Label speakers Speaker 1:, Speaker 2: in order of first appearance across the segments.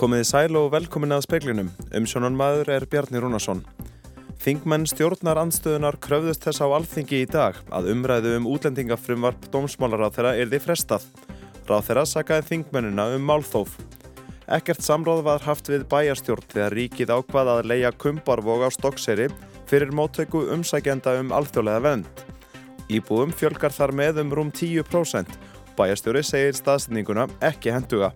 Speaker 1: Komiði sæl og velkomin að speiklinum. Umsjónan maður er Bjarni Rúnarsson. Þingmenn stjórnar andstöðunar kröfðust þess á alþingi í dag að umræðu um útlendingafrumvarp dómsmálaráþera er því frestað. Ráþera sakaði þingmennina um málþóf. Ekkert samráð var haft við bæjarstjórn þegar ríkið ákvað að leia kumbarvog á stokkseri fyrir móttöku umsækjenda um alþjóðlega vend. Íbúum fjölgar þar með um rúm 10%. Bæjarstjóri segir staðsendinguna ekki henduga.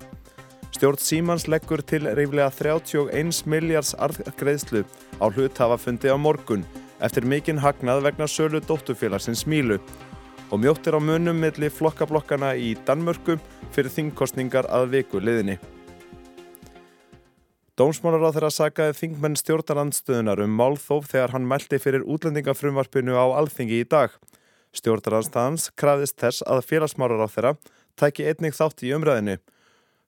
Speaker 1: Stjórn Símans leggur til reyflega 31 miljards arðgreðslu á hluthafafundi á morgun eftir mikinn hagnað vegna sölu dóttufélagsins Mílu og mjóttir á munum milli flokkablokkana í Danmörku fyrir þingkostningar að viku liðinni. Dómsmálar á þeirra sagaði þingmenn stjórnarandstöðunar um málþóf þegar hann mælti fyrir útlendingafrumvarpinu á alþingi í dag. Stjórnarandstæðans krafðist þess að félagsmálar á þeirra tæki einnig þátt í umræðinu.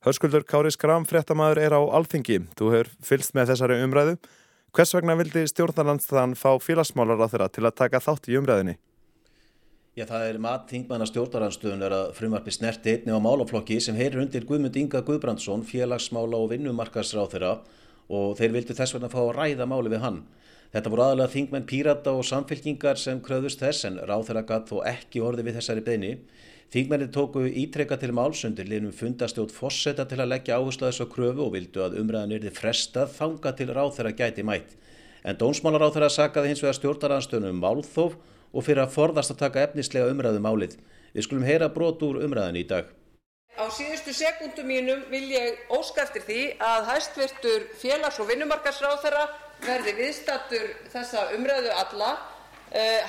Speaker 1: Hörskuldur Kári Skram, fréttamaður, er á alþingi. Þú hefur fylst með þessari umræðu. Hvers vegna vildi stjórnarlandstæðan fá félagsmálar á þeirra til að taka þátt í umræðinni?
Speaker 2: Já, það er mat þingmanna stjórnarlandstöðunar að frumvarpi snerti einni á málaflokki sem heyrir undir Guðmund Inga Guðbrandsson, félagsmála og vinnumarkasráð þeirra og þeir vildi þess vegna fá að ræða máli við hann. Þetta voru aðalega þingmenn pírata og samfélkingar sem kröðust þess en ráð þeirra gatt þó ekki orði við þessari beini. Þingmenni tóku ítrekka til málsundir liðnum fundastjótt fosseta til að leggja áherslu þessu kröfu og vildu að umræðan yrði frestað þanga til ráð þeirra gæti mætt. En dónsmálar ráð þeirra sakaði hins vegar stjórnaranstöðunum um málþóf og fyrir að forðast að taka efnislega umræðu um málið. Við skulum heyra brot úr umræðan í dag.
Speaker 3: Á síðustu sekundum mínum vil ég óska eftir því að hæstvirtur félags- og vinnumarkarsráð þeirra verði viðstattur þessa umræðu alla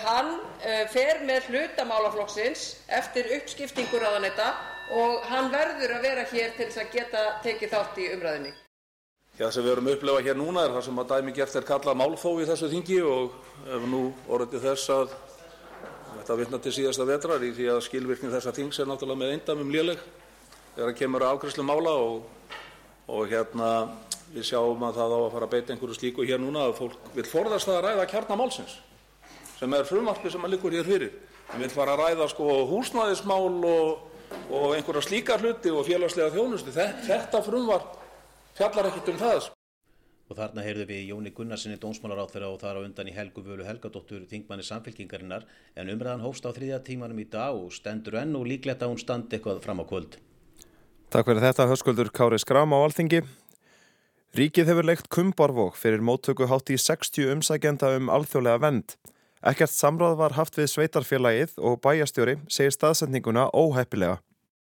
Speaker 3: hann uh, fer með hlutamálaflokksins eftir uppskiptingu ráðanetta og hann verður að vera hér til þess að geta tekið þátt í umræðinni.
Speaker 4: Já, sem við erum að upplefa hér núna er það sem að dæmi gert er kallað málþóf í þessu þingi og ef nú orðið þess að þetta vitna til síðasta vetrar í því að skilvirkni þessa þings er náttúrulega með eindamum léleg þegar það kemur að ákvæmslu mála og, og hérna við sjáum að það á að fara að beita einhverju slíku hér núna að fólk vil forðast það að ræða kjarnamálsins sem er frumvarpi sem að liggur hér fyrir. Við viljum fara að ræða sko húsnæðismál og, og einhverja slíka hluti og félagslega þjónustu. Þetta frumvarp fjallar ekkert um það.
Speaker 2: Og þarna heyrðum við Jóni Gunnarsinni dómsmálaráþurra og þar á undan í Helgu Völu Helgadóttur þingmanni samfélkingarinnar en umræðan hófst á þriðja tímanum í dag og stendur enn og líklegt að hún standi eitthvað fram á kvöld.
Speaker 1: Takk fyrir þetta höskuldur Kári Skram á Alþingi. Ríkið hefur leikt kumbarvók fyrir móttöku hátt í 60 umsækjenda um alþjóðlega vend. Ekkert samráð var haft við sveitarfélagið og bæjastjóri segir staðsendinguna óheppilega.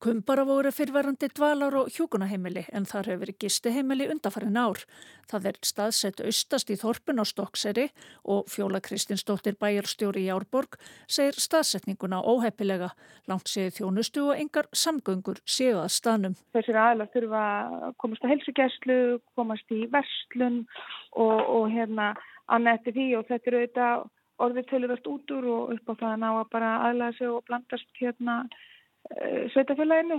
Speaker 5: Kumbara voru fyrverandi dvalar og hjúkunaheimili en þar hefur verið gistuheimili undarfærin ár. Það er staðsett austast í Þorpun á Stokkseri og Fjóla Kristinsdóttir bæjarstjóri í Árborg segir staðsetninguna óheppilega. Langt séu þjónustu og engar samgöngur séu að staðnum.
Speaker 6: Þessir aðlar þurfa að komast á helsugæslu, komast í verslun og, og hérna annað eftir því og þetta eru auðvitað orðið tölurvert út úr og upp á það að ná að bara aðlæða sig og blandast hérna e, sveitafélaginu.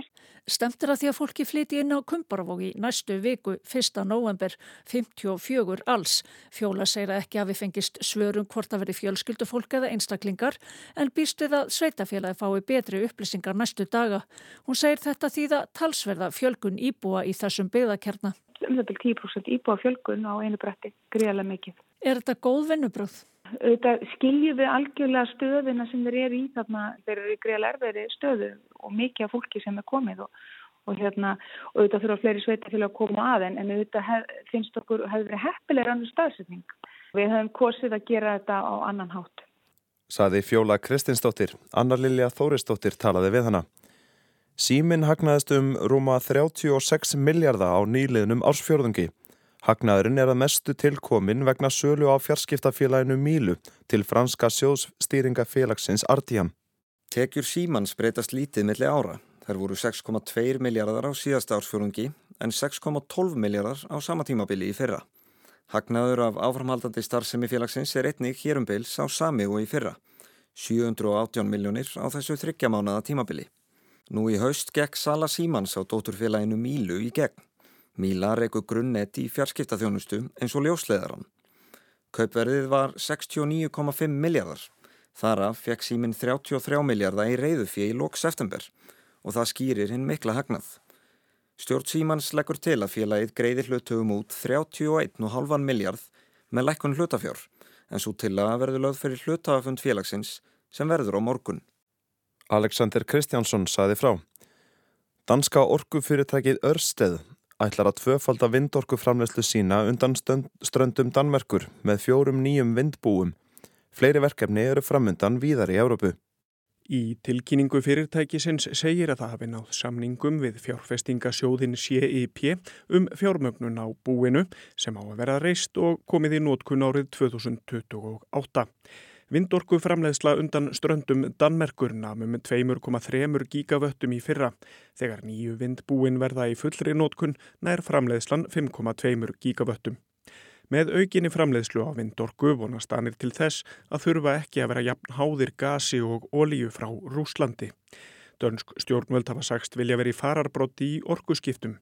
Speaker 5: Stemtir að því að fólki flyti inn á Kumbaravógi næstu viku 1. november 54 alls. Fjóla segir að ekki hafi fengist svörum hvort að veri fjölskyldufólk eða einstaklingar en býst við að sveitafélagi fái betri upplýsingar næstu daga. Hún segir þetta því að talsverða fjölgun íbúa í þessum byggðakerna.
Speaker 6: Um þetta er 10% íbúa fjölgun á einu bretti, greiðlega mikið.
Speaker 5: Er þetta góð vinnubröð?
Speaker 6: auðvitað skiljum við algjörlega stöðina sem þeir eru í þarna þeir eru í greiðlega erfiðri stöðu og mikið af fólki sem er komið og, og hérna og auðvitað þurfa fleiri sveita til að koma að en, en auðvitað hef, finnst okkur hefur verið heppilegur annar staðsetning. Við höfum kosið að gera þetta á annan hátt.
Speaker 1: Saði Fjóla Kristinsdóttir, Anna Lilja Þórisdóttir talaði við hana. Símin hagnaðist um rúma 36 miljardar á nýliðnum ársfjörðungi. Hagnaðurinn er að mestu tilkomin vegna sölu á fjarskiptafélaginu Mílu til franska sjóðstýringafélagsins Ardian.
Speaker 7: Tekjur símans breytast lítið milli ára. Þær voru 6,2 miljardar á síðasta ársfjörðungi en 6,12 miljardar á sama tímabili í fyrra. Hagnaður af áframhaldandi starfsemi félagsins er einnig hérum bils á sami og í fyrra. 718 miljónir á þessu þryggjamánaða tímabili. Nú í haust gekk Sala Símans á dóturfélaginu Mílu í gegn. Míla reyku grunnet í fjarskiptaþjónustu eins og ljósleðaran. Kaupverðið var 69,5 miljardar. Þara fekk síminn 33 miljardar í reyðufí í lóks september og það skýrir hinn mikla hagnað. Stjórn Símans leggur til að félagið greiði hlutugum út 31,5 miljard með lækkun hlutafjár en svo til að verður lögð fyrir hlutafund félagsins sem verður á morgun.
Speaker 1: Alexander Kristjánsson saði frá. Danska orkufyrirtækið Örsteð ætlar að tvöfalda vindorkuframlegslu sína undan ströndum Danmerkur með fjórum nýjum vindbúum. Fleiri verkefni eru framundan víðar í Európu.
Speaker 8: Í tilkynningu fyrirtækisins segir að það hafi náð samningum við fjárfestingasjóðin CIP um fjármögnun á búinu sem á að vera reist og komið í nótkun árið 2028. Vindorku framleiðsla undan ströndum Danmerkur namum 2,3 gigavöttum í fyrra. Þegar nýju vindbúin verða í fullri nótkun nær framleiðslan 5,2 gigavöttum. Með aukinni framleiðslu á vindorku vonast anir til þess að þurfa ekki að vera jafn háðir gasi og ólíu frá Rúslandi. Dönsk stjórnvöld hafa sagst vilja verið fararbróti í orkuskiptum.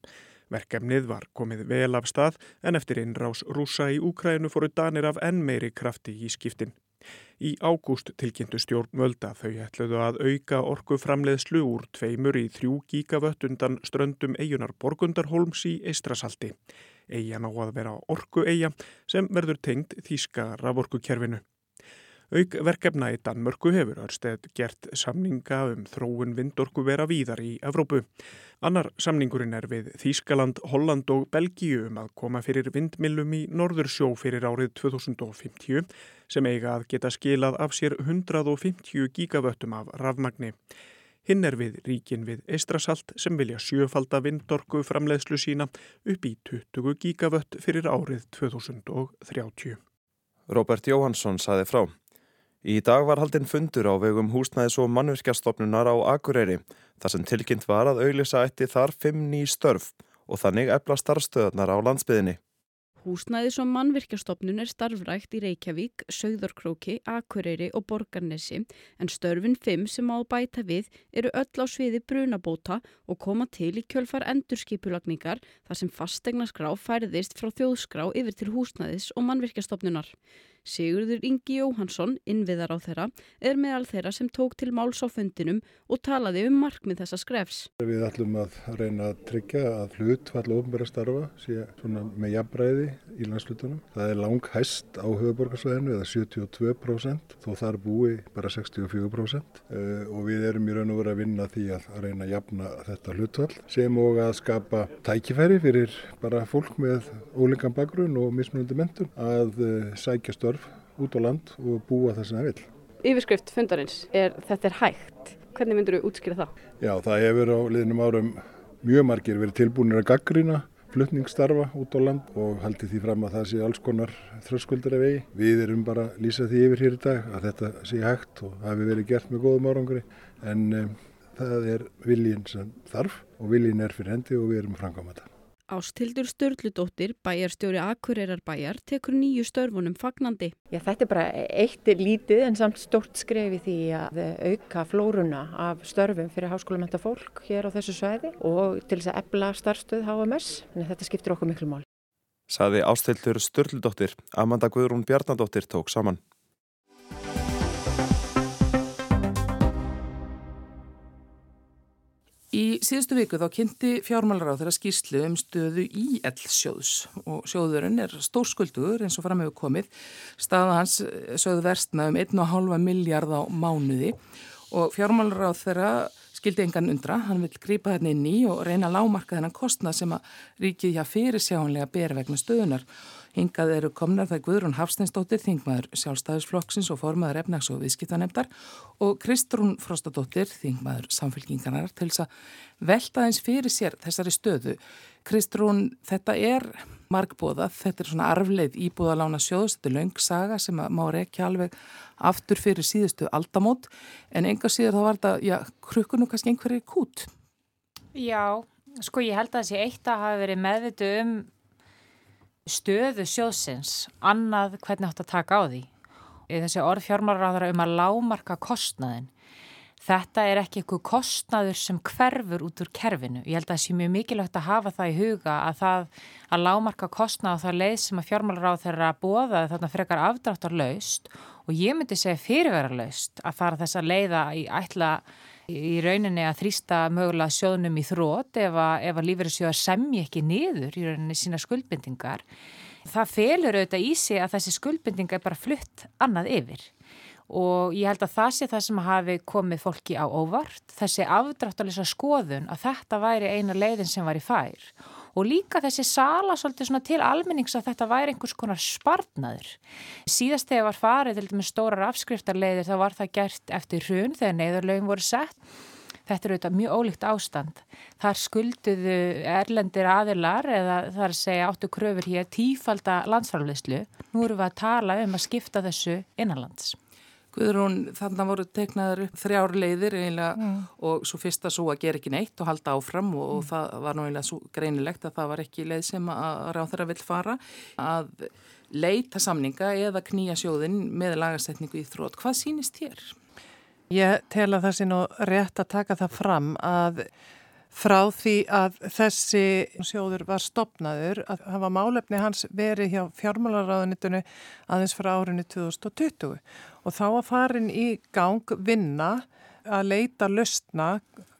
Speaker 8: Verkefnið var komið vel af stað en eftir innrás rúsa í Úkrænu fóru danir af enn meiri krafti í skiptin. Í ágúst tilkynntu stjórnvölda þau ætluðu að auka orkuframleiðslu úr tveimur í þrjú gíkavött undan ströndum eigunar Borgundarholms í Eistrasalti. Eian á að vera orku eiga sem verður tengd þýska raforkukerfinu. Auk verkefna í Danmörku hefur Örsteð gert samninga um þróun vindorku vera víðar í Evrópu. Annar samningurinn er við Þýskaland, Holland og Belgíu um að koma fyrir vindmillum í Norðursjó fyrir árið 2050 sem eiga að geta skilað af sér 150 gigavöttum af rafmagni. Hinn er við ríkin við Eistrasalt sem vilja sjöfalda vindorku framleiðslu sína upp í 20 gigavött fyrir árið 2030.
Speaker 1: Robert Jóhansson saði frá. Í dag var haldinn fundur á vegum húsnæðis og mannvirkjastofnunar á Akureyri þar sem tilkynnt var að auglisa eitti þar fimm ný störf og þannig ebla starfstöðarnar á landsbyðinni.
Speaker 9: Húsnæðis og mannvirkjastofnun er starfrækt í Reykjavík, Sögðarkróki, Akureyri og Borgarnesi en störfin 5 sem á bæta við eru öll á sviði brunabóta og koma til í kjölfar endurskipulagningar þar sem fastegnarskrá færðist frá þjóðskrá yfir til húsnæðis og mannvirkjastofnunar. Sigurður Ingi Jóhansson, innviðar á þeirra, er meðal þeirra sem tók til máls á fundinum og talaði um markmið þessa skrefs.
Speaker 10: Við ætlum að reyna að tryggja að hlut falla ofnbæra starfa sé með jafnbræði í landslutunum. Það er lang hæst á höfuborgarsvæðinu eða 72% þó þar búi bara 64% eh, og við erum í raun og veru að vinna því að reyna að jafna þetta hlutfall sem og að skapa tækifæri fyrir bara fólk með ólingan bakgrunn og mismunandi mentun að eh, sækja störf út á land og búa það sem það vil.
Speaker 9: Yfirskrift fundarins er þetta er hægt. Hvernig myndur þú útskýra það?
Speaker 10: Já, það hefur á liðnum árum mjög margir verið tilbúinir að gaggrýna flutningsstarfa út á land og haldi því fram að það sé alls konar þröskuldar af vegi. Við erum bara að lýsa því yfir hér í dag að þetta sé hægt og hafi verið gert með góðum árangri en um, það er viljinn sem þarf og viljinn er fyrir hendi og við erum framkvæmata.
Speaker 9: Ástildur Störludóttir, bæjarstjóri Akureyrar bæjar, tekur nýju störfunum fagnandi.
Speaker 11: Já, þetta er bara eitt lítið en samt stort skrefi því að auka flórunna af störfum fyrir háskólamenta fólk hér á þessu svæði og til þess að ebla starfstöð HMS, en þetta skiptir okkur miklu mál.
Speaker 1: Saði Ástildur Störludóttir, Amanda Guðrún Bjarnadóttir tók saman.
Speaker 12: Í síðustu viku þá kynnti fjármálar á þeirra skýrslu um stöðu í L-sjóðs og sjóðurinn er stórskuldugur eins og fram hefur komið. Staða hans eh, sögðu verstna um 1,5 miljard á mánuði og fjármálar á þeirra skildi engan undra. Hann vil grípa þarna inn í og reyna að lámarka þennan kostnað sem að ríkið hjá fyrir sjáanlega ber vegna stöðunar. Hingað eru komnar það Guðrún Hafsteinsdóttir, þingmaður sjálfstæðisflokksins og formaður efnags- og viðskiptanemdar og Kristrún Frostadóttir, þingmaður samfélkingarnar til þess að velta eins fyrir sér þessari stöðu. Kristrún, þetta er margbóða, þetta er svona arfleið íbúðalána sjóðs, þetta er laungsaga sem má rekja alveg aftur fyrir síðustu aldamót en enga síður þá var þetta, já, krukkunum kannski einhverju kút.
Speaker 13: Já, sko ég held að þessi eitt að hafa verið meðvitu um stöðu sjóðsins annað hvernig átt að taka á því. Þessi orð fjármálaráðara um að lámarka kostnaðin. Þetta er ekki eitthvað kostnaður sem hverfur út úr kerfinu. Ég held að það sé mjög mikilvægt að hafa það í huga að það að lámarka kostnað og það leið sem að fjármálaráð þeirra bóðaði þarna frekar afdráttar laust og ég myndi segja fyrirvera laust að fara þess að leiða í ætla í rauninni að þrýsta mögulega sjóðnum í þrótt ef að, að lífeyrissjóðar semji ekki niður í rauninni sína skuldbindingar. Það felur auðvitað í sig að þessi skuldbindinga er bara flutt annað yfir og ég held að það sé það sem hafi komið fólki á óvart, þessi afdráttalisa skoðun að þetta væri eina leiðin sem var í fær og líka þessi sala svolítið svona til almennings að þetta væri einhvers konar spartnaður. Síðast þegar var farið til með stórar afskriftarleiðir þá var það gert eftir hrun þegar neyðurlaugin voru sett. Þetta er auðvitað mjög ólíkt ástand. Þar skulduðu erlendir aðilar eða þar segja áttu kröfur hér tífalda landsfærleyslu. Nú eru við að tala um að skipta þessu innanlands.
Speaker 12: Guðrún, þannig voru teknaður upp þrjár leiðir eiginlega mm. og svo fyrsta svo að gera ekki neitt og halda áfram og, og mm. það var nú eiginlega svo greinilegt að það var ekki leið sem að ráð þeirra vill fara að leita samninga eða knýja sjóðin með lagasetningu í þrótt. Hvað sínist þér?
Speaker 14: Ég tel að það sé nú rétt að taka það fram að frá því að þessi sjóður var stopnaður að hafa málefni hans verið hjá fjármálaráðunitinu aðeins frá árinu 2020 og þá að farin í gang vinna að leita löstna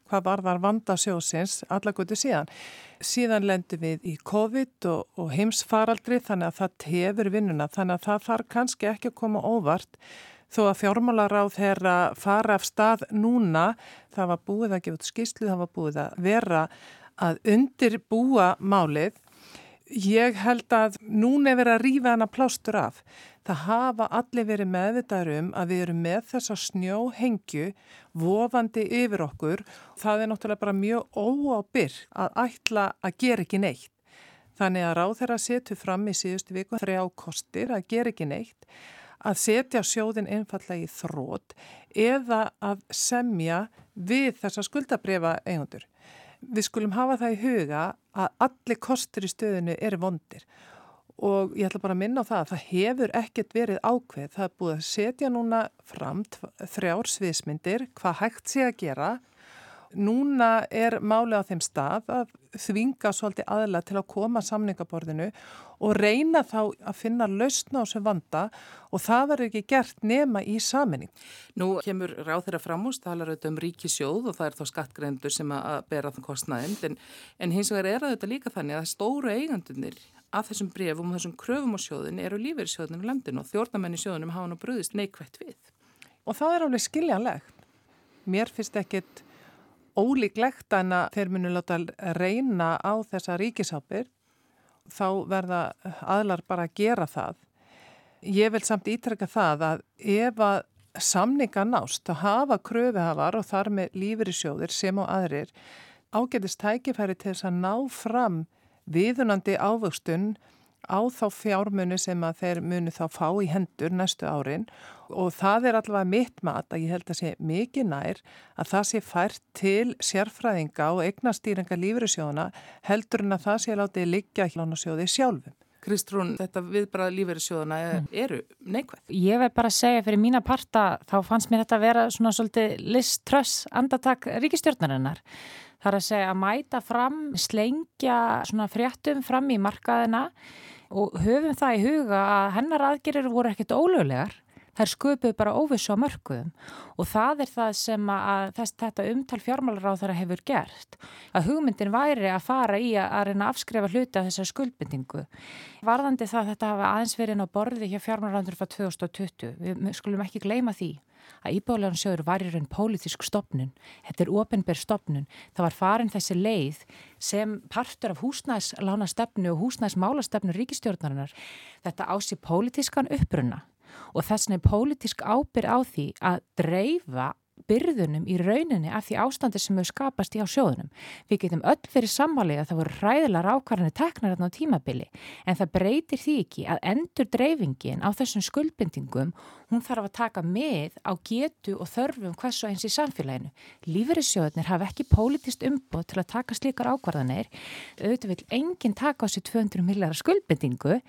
Speaker 14: hvað var þar vanda sjósins allagutu síðan. Síðan lendu við í COVID og, og heimsfaraldri þannig að það tefur vinnuna þannig að það þarf kannski ekki að koma óvart þó að fjármálaráð þeirra fara af stað núna, það var búið að gefa út skýslu, það var búið að vera að undirbúa málið. Ég held að núna er verið að rýfa hana plástur af. Það hafa allir verið meðvitaður um að við erum með þessa snjóhengju vofandi yfir okkur. Það er náttúrulega bara mjög óábyrg að ætla að gera ekki neitt. Þannig að ráð þeirra setu fram í síðustu viku þrjá kostir að gera ekki neitt að setja sjóðin einfallega í þrótt eða að semja við þessa skuldabriða eigundur. Við skulum hafa það í huga að allir kostur í stöðinu eru vondir og ég ætla bara að minna á það að það hefur ekkert verið ákveð. Það er búið að setja núna fram þrjár sviðsmyndir hvað hægt sé að gera Núna er máli á þeim stað að þvinga svolítið aðla til að koma samningaborðinu og reyna þá að finna lausna á sem vanda og það verður ekki gert nema í saminning.
Speaker 12: Nú kemur ráð þeirra framúst, það er auðvitað um ríkisjóð og það er þá skattgrendur sem að bera þann kostnaðinn en, en hins vegar er þetta líka þannig að stóru eigandunir af þessum brefum og þessum kröfum á sjóðin eru lífeyri sjóðinu í landinu og þjórnamenni sjóðinum hafa nú bröðist neikvægt við.
Speaker 14: Og það er alveg skiljanlegt. Mér finnst ekkit ólíklegt en að þeir munu láta reyna á þessa ríkisápir þá verða aðlar bara að gera það. Ég vil samt ítrekka það að ef að samninga nást að hafa kröfuhafar og þar með lífyrirsjóðir sem og aðrir ágetist tækifæri til þess að ná fram viðunandi ávöxtun á þá fjármunu sem að þeir munu þá fá í hendur næstu árin og það er allavega mitt mat að ég held að sé mikið nær að það sé fært til sérfræðinga og eignastýringa lífyrirsjóðuna heldur en að það sé látið liggja hlánasjóði sjálfum.
Speaker 12: Kristrún, þetta viðbræða lífeyrissjóðana mm. eru neikvægt.
Speaker 13: Ég verð bara að segja fyrir mína parta þá fannst mér þetta að vera svona svolítið liströss andatak ríkistjórnarinnar. Það er að segja að mæta fram, slengja svona fréttum fram í markaðina og höfum það í huga að hennar aðgerir voru ekkert ólöglegar. Þær sköpuð bara óvissu á mörguðum og það er það sem að þess, þetta umtal fjármálaráð þar hefur gert. Að hugmyndin væri að fara í að, að reyna að afskrefa hluti af þessar skuldbindingu. Varðandi það að þetta hafa aðeins verið á borði hjá fjármálaráður frá 2020, við skulum ekki gleyma því að Íbálegan sjöður var í raun pólitísk stopnun, þetta er ofinberð stopnun, það var farin þessi leið sem partur af húsnæslána stefnu og húsnæsmála stefnu ríkistjórnarinnar, þetta ási pólitískan uppruna og þess vegna er pólitísk ábyrg á því að dreifa byrðunum í rauninni af því ástandi sem hefur skapast í á sjóðunum. Við getum öll verið sammálið að það voru ræðilega ákvarðanir teknar á tímabili en það breytir því ekki að endur dreifingin á þessum skuldbindingum hún þarf að taka með á getu og þörfum hvers og eins í samfélaginu. Lífeyrissjóðunir hafa ekki pólitist umboð til að taka slíkar ákvarðanir. Auðvitað vil enginn taka á sér 200 millara skuldbindingu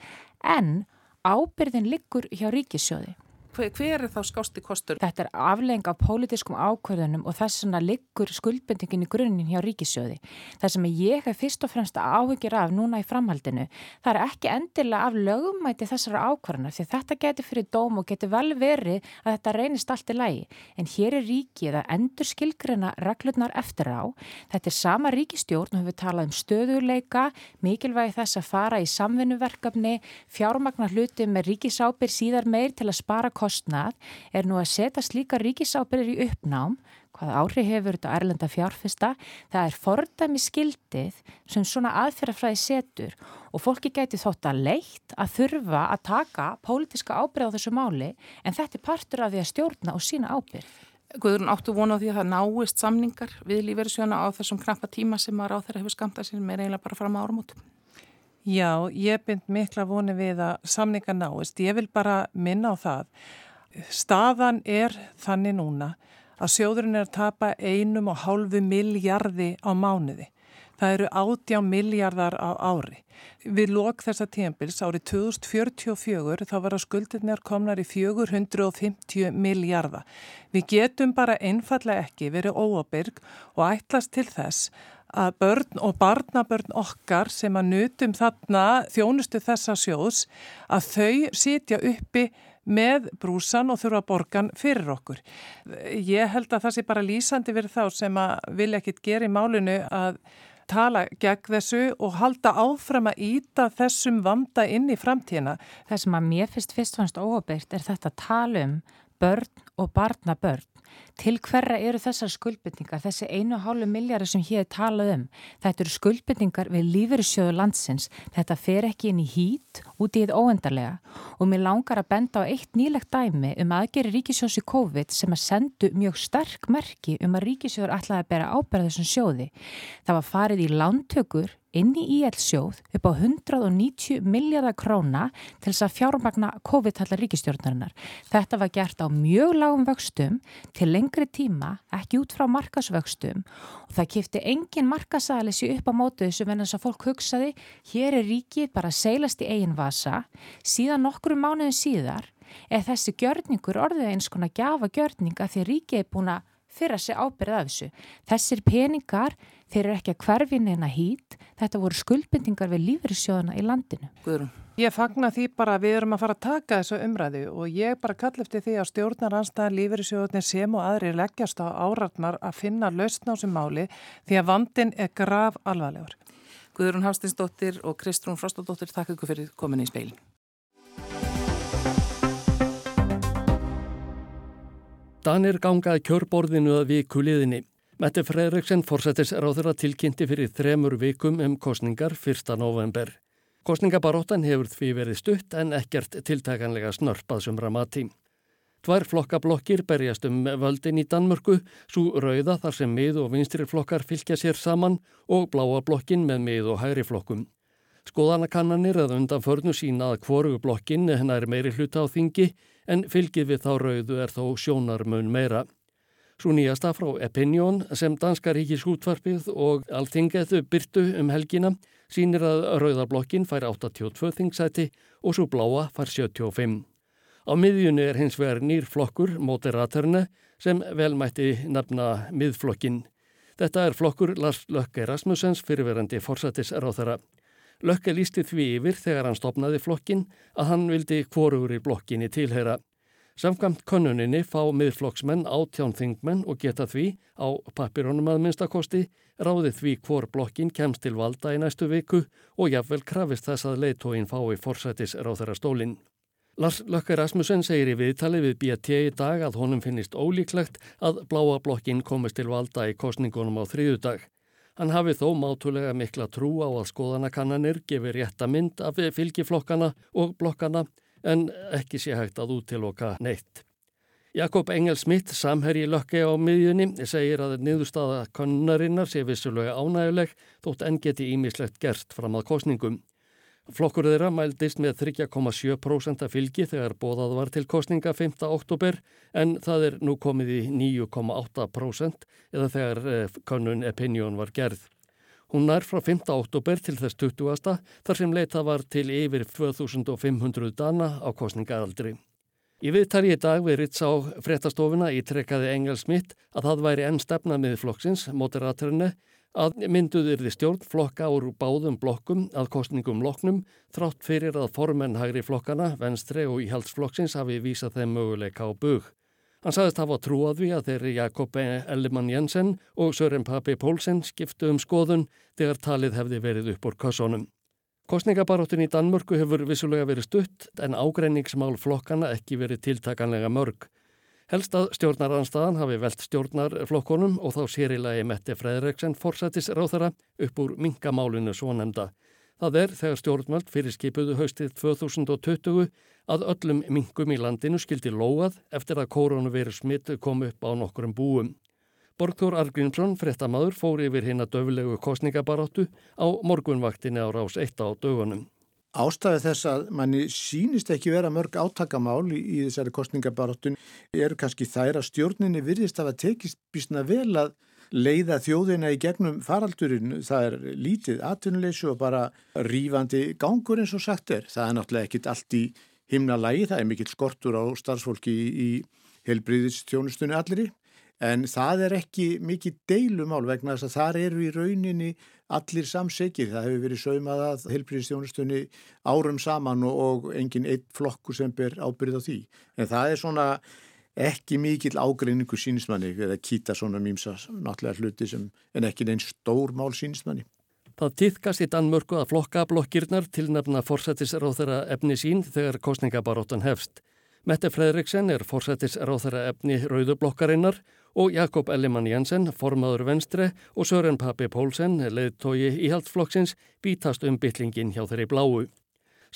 Speaker 13: en ábyrðin liggur hjá ríkissjóði.
Speaker 12: Hver, hver er þá skásti kostur?
Speaker 13: Þetta er aflegging af pólitískum ákvörðunum og þess vegna liggur skuldbendingin í grunninn hjá ríkisjóði. Það sem ég hef fyrst og fremst áhugir af núna í framhaldinu, það er ekki endilega af lögumæti þessara ákvörðunar því þetta getur fyrir dóm og getur vel verið að þetta reynist allt í lagi. En hér er ríkið að endur skilgrina reglurnar eftir á. Þetta er sama ríkistjórn og hefur talað um stöðuleika, mikilvægi þess að fara í samvinnuverkefni, fjármagnar hluti með ríkisábyrg síðar meir til að spara kostnað er nú að setja slíka ríkisábyrgir í uppnám hvað áhrif hefur þetta erlenda fjárfesta, það er fordæmi skildið sem svona aðferðafræði setur og fólki gæti þótt að leitt að þurfa að taka pólitiska ábyrð á þessu máli en þetta er partur af því að stjórna og sína ábyrð.
Speaker 12: Guðrun áttu vona því að það náist samningar við lífeyrisjóna á þessum knappa tíma sem að ráð þeirra hefur skamtað sér með reynilega bara fram á áramótum.
Speaker 14: Já, ég bind mikla voni við að samninga náist. Ég vil bara minna á það. Staðan er þannig núna að sjóðurinn er að tapa einum og hálfu miljardi á mánuði. Það eru 80 miljardar á ári. Við lók þessa tímpils árið 2044 þá var að skuldinir komnar í 450 miljardar. Við getum bara einfallega ekki verið óabyrg og ætlast til þess að börn og barnabörn okkar sem að nutum þarna þjónustu þessa sjóðs að þau sitja uppi með brúsan og þurfa borgan fyrir okkur. Ég held að það sé bara lýsandi verið þá sem að vilja ekkit gera í málinu að tala gegn þessu og halda áfram að íta þessum vanda inn í framtíðina.
Speaker 13: Það sem að mér fyrst fyrst fannst óabilt er þetta að tala um börn og barnabörn Til hverra eru þessar skuldbytningar, þessi einu hálfu miljari sem hér talað um? Þetta eru skuldbytningar við lífeyrissjóðu landsins. Þetta fer ekki inn í hít út í þið óendarlega og mér langar að benda á eitt nýlegt dæmi um aðgeri ríkisjóðs í COVID sem að sendu mjög sterk merki um að ríkisjóður ætlaði að bera ábyrða þessum sjóði. Það var farið í lántökur inn í íelsjóð upp á 190 miljardar króna til þess að fjármagna COVID-tallar ríkistjórnarinnar. Þetta var gert á mjög lágum vöxtum til lengri tíma, ekki út frá markasvöxtum og það kifti engin markasæðalessi upp á mótu þessu venn þess að fólk hugsaði, hér er ríkið bara seilast í eigin vasa, síðan nokkru mánuðin síðar er þessi gjörningur orðið eins konar gafa gjörninga því ríkið er búin að fyrra sig ábyrða af þessu. Þessir peningar þeir eru ekki að hverfin eina hít, þetta voru skuldbindingar við lífrissjóðana í landinu.
Speaker 12: Guðrum.
Speaker 14: Ég fagna því bara að við erum að fara að taka þessu umræðu og ég bara kall eftir því að stjórnar anstæðan lífrissjóðunni sem og aðri leggjast á áratnar að finna lausn á sem máli því að vandin er grav alvarlegur.
Speaker 12: Guðrun Hástinsdóttir og Kristrún Frostadóttir, takk ykkur fyrir komin í speilin.
Speaker 15: Danir gangaði kjörborðinu að viku liðinni. Mette Fredriksson fórsættis ráður að tilkynnti fyrir þremur vikum um kostningar 1. november. Kostningabaróttan hefur því verið stutt en ekkert tiltækanlega snörpað sumra mati. Tvær flokkablokkir berjast um völdin í Danmörku, svo rauða þar sem mið- og vinstri flokkar fylgja sér saman og bláa blokkin með mið- og hægri flokkum. Skoðanakannanir að undan förnu sína að hvoru blokkin hennar meiri hluta á þingi en fylgið við þá rauðu er þó sjónarmun meira. Svo nýjasta frá Epinion sem Danska ríkis útvarpið og alltingeðu byrtu um helgina sínir að rauðarblokkin fær 82 þingsæti og svo bláa fær 75. Á miðjunni er hins vegar nýr flokkur, Moderatorne, sem velmætti nefna miðflokkin. Þetta er flokkur Lars Lökke Rasmussens fyrirverandi forsættisráþara. Lökke lísti því yfir þegar hann stopnaði flokkin að hann vildi kvorugur í blokkinni tilheyra. Samkvæmt konuninni fá miðflokksmenn átján þingmenn og geta því, á pappirónum að minnstakosti, ráði því hvor blokkin kemst til valda í næstu viku og jáfnvel krafist þess að leitóin fái forsætis ráþara stólinn. Lars Lökker Rasmussen segir í viðtali við BT í dag að honum finnist ólíklegt að bláa blokkin komist til valda í kostningunum á þriðu dag. Hann hafi þó mátulega mikla trú á að skoðanakannanir gefi rétta mynd af fylgiflokkana og blokkana en ekki sé hægt að útiloka neitt. Jakob Engel Smith, samherji lökki á miðjunni, segir að niðurstaða kannarinnar sé vissulega ánæguleg þótt enn geti ímislegt gert fram að kostningum. Flokkur þeirra mældist með 3,7% fylgi þegar bóðað var til kostninga 5. oktober en það er nú komið í 9,8% eða þegar eh, kannun opinion var gerð. Hún nær frá 5. oktober til þess 20. þar sem leita var til yfir 2500 dana á kostningaaldri. Í viðtali í dag við Ritz á fréttastofuna í trekkaði Engel Smith að það væri enn stefna með flokksins, moderatorinu, að mynduðir þið stjórnflokka úr báðum blokkum að kostningum loknum þrátt fyrir að formenn hægri flokkana, venstri og íhaldsflokksins hafi vísað þeim möguleika á bug. Hann sagðist hafa trúað við að þeirri Jakob Ellemann Jensen og Sören Papi Pólsen skiptu um skoðun þegar talið hefði verið upp úr kassónum. Kostningabaróttin í Danmörku hefur vissulega verið stutt en ágreiningsmál flokkana ekki verið tiltakanlega mörg. Helst að stjórnaranstaðan hafi velt stjórnarflokkonum og þá sérilagi Mette Fredriksson forsættis ráþara upp úr mingamálinu svo nefnda. Það er þegar stjórnmöld fyrir skipuðu haustið 2020 að öllum mingum í landinu skildi lóað eftir að koronaviru smitt kom upp á nokkurum búum. Borgþór Argrímsson, frettamæður, fór yfir hinn að döflegu kostningabaráttu á morgunvaktinni á rás 1 á dögunum.
Speaker 16: Ástæði þess að manni sínist ekki vera mörg átakamál í, í þessari kostningabaráttun eru kannski þær að stjórninni virðist að tekist bísna vel að leiða þjóðina í gegnum faraldurinn. Það er lítið atvinnuleysu og bara rýfandi gangur eins og sagt er. Það er náttúrulega ekkit allt í himnalægi, það er mikill skortur á starfsfólki í, í helbriðistjónustunni allri, en það er ekki mikill deilumál vegna þess að þar eru í rauninni allir samsegir. Það hefur verið saumað að helbriðistjónustunni árum saman og, og engin eitt flokku sem ber ábyrð á því. En það er svona ekki mikill ágreiningu sínismanni eða kýta svona mýmsa náttúrulega hluti sem en ekki neins stór mál sínismanni.
Speaker 15: Það týðkast í Danmörku að flokkablokkirnar tilnefna forsættisráþara efni sín þegar kostningabaróttan hefst. Mette Fredriksen er forsættisráþara efni rauðublokkarinnar og Jakob Ellimann Jensen, formaður venstre og Sören Papi Pólsen, leiðtogi íhaldsflokksins, bítast um byllingin hjá þeirri bláu.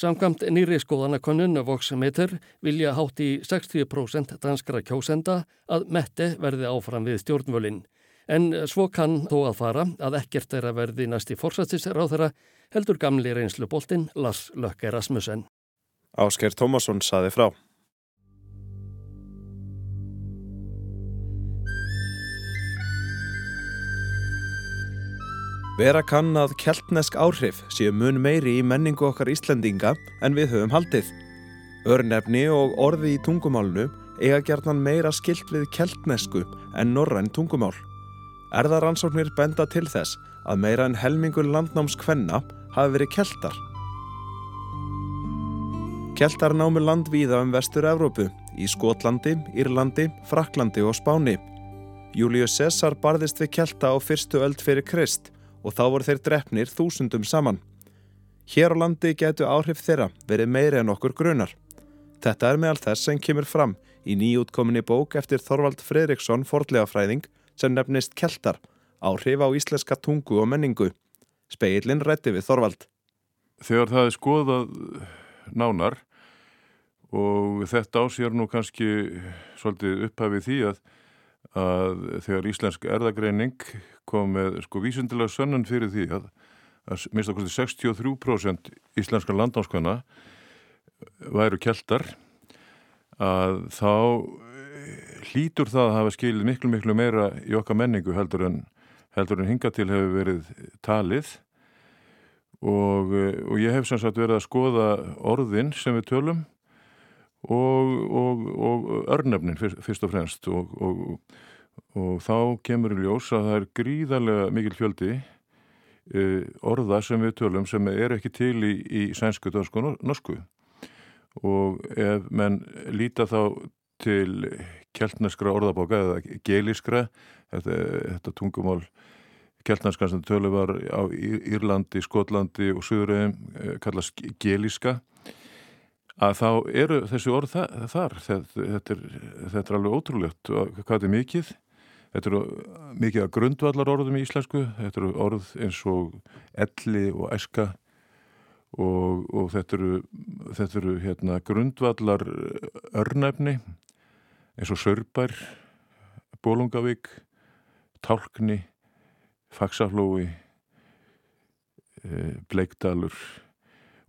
Speaker 15: Samkvæmt nýri skoðanakonun Voxmeter vilja hátt í 60% danskra kjósenda að Mette verði áfram við stjórnvölinn. En svo kann þó að fara að ekkert er að verði næsti fórsættisráð þeirra heldur gamli reynsluboltinn Lars Lökke Rasmussen.
Speaker 1: Ásker Tómasson saði frá. Vera kann að keltnesk áhrif séu mun meiri í menningu okkar Íslendinga en við höfum haldið. Örnefni og orði í tungumálnu eiga gerðan meira skilt við keltnesku en norræn tungumál. Erðaransóknir benda til þess að meira en helmingur landnámskvenna hafi verið keltar. Keltar námi landvíða um vestur Evrópu, í Skotlandi, Írlandi, Fraklandi og Spáni. Július Cæsar barðist við kelta á fyrstu öld fyrir Krist og þá voru þeir drefnir þúsundum saman. Hér á landi getu áhrif þeirra verið meiri en okkur grunar. Þetta er meðal þess sem kemur fram í nýjútkominni bók eftir Þorvald Fredriksson fordlegafræðing sem nefnist Keltar, áhrif á íslenska tungu og menningu. Speillin rætti við Þorvald.
Speaker 17: Þegar það er skoðað nánar og þetta ásér nú kannski svolítið upphafið því að, að þegar íslensk erðagreining kom með sko vísundilega sönnun fyrir því að, að minnst okkur 63% íslenska landánskvæna væru keltar að þá hlítur það að hafa skilið miklu miklu meira í okkar menningu heldur en, heldur en hinga til hefur verið talið. Og, og ég hef sem sagt verið að skoða orðin sem við tölum og, og, og örnefnin fyrst, fyrst og fremst og þá kemur í ljós að það er gríðarlega mikil fjöldi e, orða sem við tölum sem er ekki til í, í sænsku, dansku og norsku. Og ef menn líta þá til keltneskra orðabóka eða gelískra þetta, þetta tungumál keltneskan sem tölu var á Írlandi, Skotlandi og Suðuröðum eh, kallast gelíska að þá eru þessi orð þar. Þetta, þetta, er, þetta er alveg ótrúlegt og hvað er mikið þetta eru mikið að grundvallar orðum í íslensku þetta eru orð eins og elli og eska og, og þetta eru, þetta eru hérna, grundvallar örnæfni eins og Sörbær, Bólungavík, Tálkni, Faxaflói, e, Bleikdalur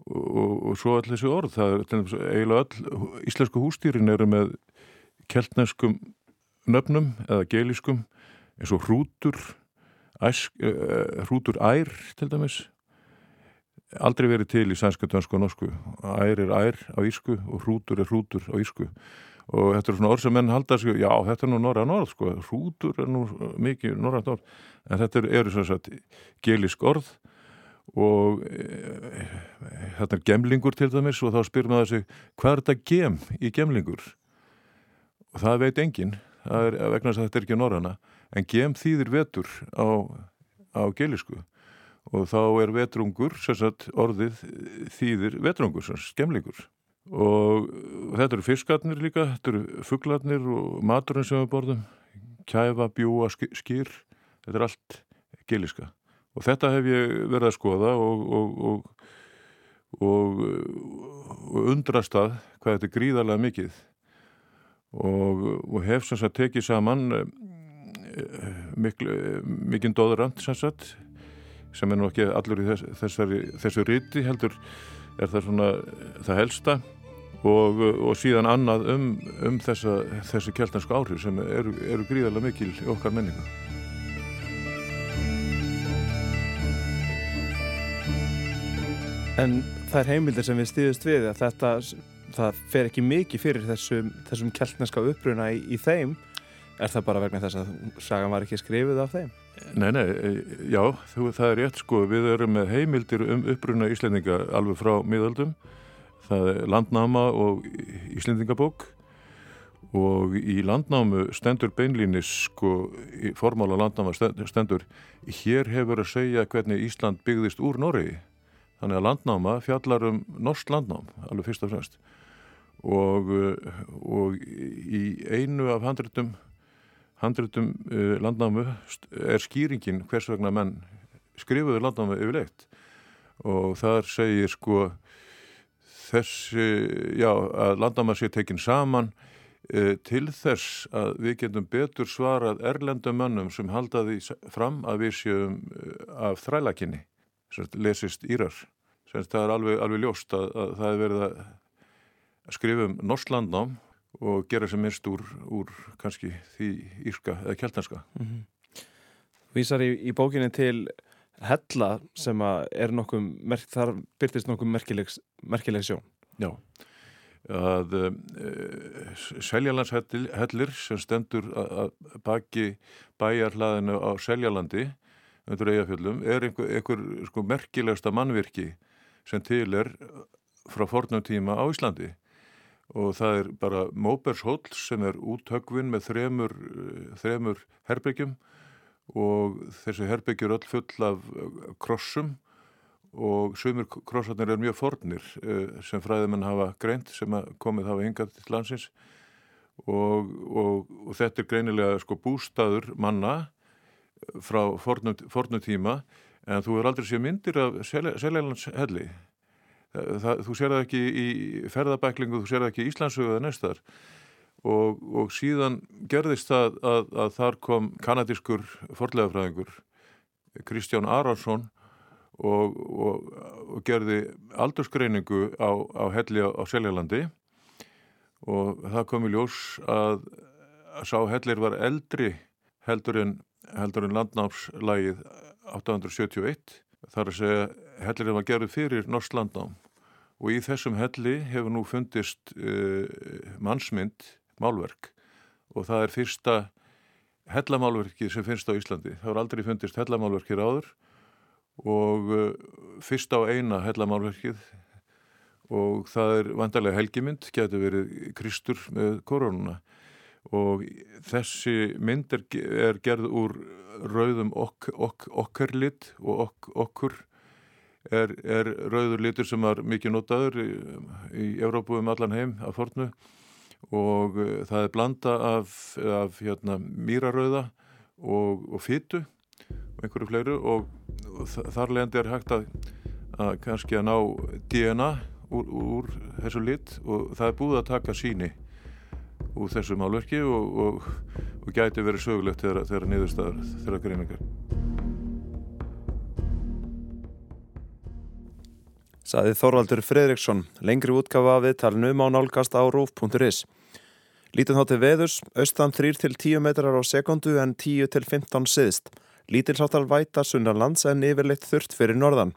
Speaker 17: og, og svo allir þessi orð. Það er eiginlega all íslensku hústýrin eru með keltneskum nöfnum eða gelískum eins og hrútur, æsk, uh, hrútur ær til dæmis aldrei verið til í sænsku, dönsku og norsku. Ær er ær á ísku og hrútur er hrútur á ísku. Og þetta er svona orð sem menn halda sig, já þetta er nú norra norð sko, hrútur er nú mikið norra norð. En þetta eru er, svona sagt gelisk orð og e, þetta er gemlingur til dæmis og þá spyr maður sig hvað er þetta gem í gemlingur? Og það veit enginn, er vegna þess að þetta er ekki norrana, en gem þýðir vetur á, á gelisku og þá er vetrungur, sagt, orðið þýðir vetrungur, skemlingur og þetta eru fiskarnir líka, þetta eru fugglarnir og maturinn sem við borðum, kæfa, bjúa, skýr, þetta er allt giliska og þetta hef ég verið að skoða og, og, og, og undrast að hvað þetta er gríðarlega mikið og hef sem sagt tekið saman eh, mikinn dóðurand sem sagt sem er nú ekki allur í þess, þessari, þessu riti heldur er það svona það helsta og, og síðan annað um, um þessa, þessu kjeltansku áhrif sem eru, eru gríðarlega mikil í okkar menningu.
Speaker 1: En það er heimildir sem við stýðust við að þetta, það fer ekki mikið fyrir þessum, þessum kjeltnarska uppruna í, í þeim. Er það bara vegna þess að sagan var ekki skrifið af þeim?
Speaker 17: Nei, nei, já, þú, það er rétt sko, við erum með heimildir um uppruna íslendinga alveg frá miðaldum, það er landnáma og íslendingabók. Og í landnámu stendur beinlínis sko, í formála landnáma stendur, hér hefur að segja hvernig Ísland byggðist úr Norri, þannig að landnáma fjallar um norsk landnám, alveg fyrst og fremst og, og í einu af handritum handrutum uh, landnámu er skýringin hvers vegna menn skrifuðu landnámu yfirleitt og þar segir sko þessi, já, að landnáma sé tekinn saman uh, til þess að við getum betur svarað erlendum mönnum sem haldaði fram að við séum af þrælakinni, lesist Írar. Það er alveg, alveg ljóst að, að það er verið að skrifa um norsk landnám og gera sem minnst úr, úr kannski því írska eða kjeltanska mm -hmm.
Speaker 1: Vísar í, í bókinni til hella sem að er nokkuð þar byrtist nokkuð merkilegs, merkilegs sjón.
Speaker 17: Já. Að uh, Seljalandshellir sem stendur að baki bæjarhlaðinu á Seljalandi undir eigafjöldum er einhver, einhver sko, merkilegsta mannvirki sem til er frá fornum tíma á Íslandi og það er bara Móbershóll sem er úthögvin með þremur, eh, þremur herbyggjum. Og þessi herbyggjur öll full af eh, krossum. Og sömur krossarnir er mjög fornir eh, sem fræðimenn hafa greint sem komið hafa hingað til landsins. Og, og, og þetta er greinilega sko bústaður manna frá fornum, fornum tíma. En þú er aldrei séð myndir af Seljalands helli það, þú sér það ekki í ferðabæklingu, þú sér það ekki í Íslandsögu eða næstar og, og síðan gerðist það að, að þar kom kanadískur forlegafræðingur Kristján Ararsson og, og, og gerði aldursgreiningu á, á helli á, á Seljalandi. Og það kom í ljós að, að sá hellir var eldri heldur en, en landnámslægið 871 þar að segja hellirinn var gerðið fyrir Norsk landnám og í þessum helli hefur nú fundist uh, mannsmynd, málverk. Og það er fyrsta hellamálverkið sem finnst á Íslandi. Það voru aldrei fundist hellamálverkið áður. Og uh, fyrsta á eina hellamálverkið. Og það er vandarlega helgimynd, getur verið Kristur með koronuna og þessi mynd er, er gerð úr rauðum ok, ok, okkarlit og ok, okkur er, er rauður litur sem er mikið notaður í, í Európu um allan heim af fornu. Og uh, það er blanda af, af hérna, mýrarauða og, og fytu og einhverju fleiru. Og, og þar leðandi er hægt að, að kannski að ná DNA úr, úr þessu lit. Og það er búið að taka síni úr þessu málverki og, og gæti verið sögulegt þegar, þegar niðurstaðar þegar greiningar
Speaker 1: Saði Þorvaldur Fredriksson, lengri útgafa við talinu má nálgast á rúf.is. Lítum þá til veðurs, austan 3-10 metrar á sekundu en 10-15 siðst. Lítilsáttal væta sunnarlands en yfirleitt þurft fyrir norðan.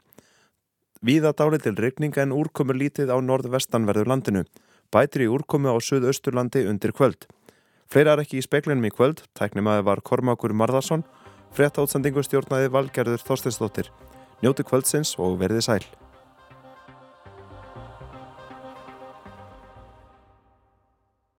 Speaker 1: Víða dálitil regninga en úrkomur lítið á norðvestanverðu landinu. Bætri úrkomu á suðausturlandi undir kvöld. Fleira er ekki í speklinum í kvöld. Tæknimaði var Kormákur Marðarsson. Frétta átsendingu stjórnaði Valgerður Þorsteinsdóttir. Njóti kvöldsins og verði sæl.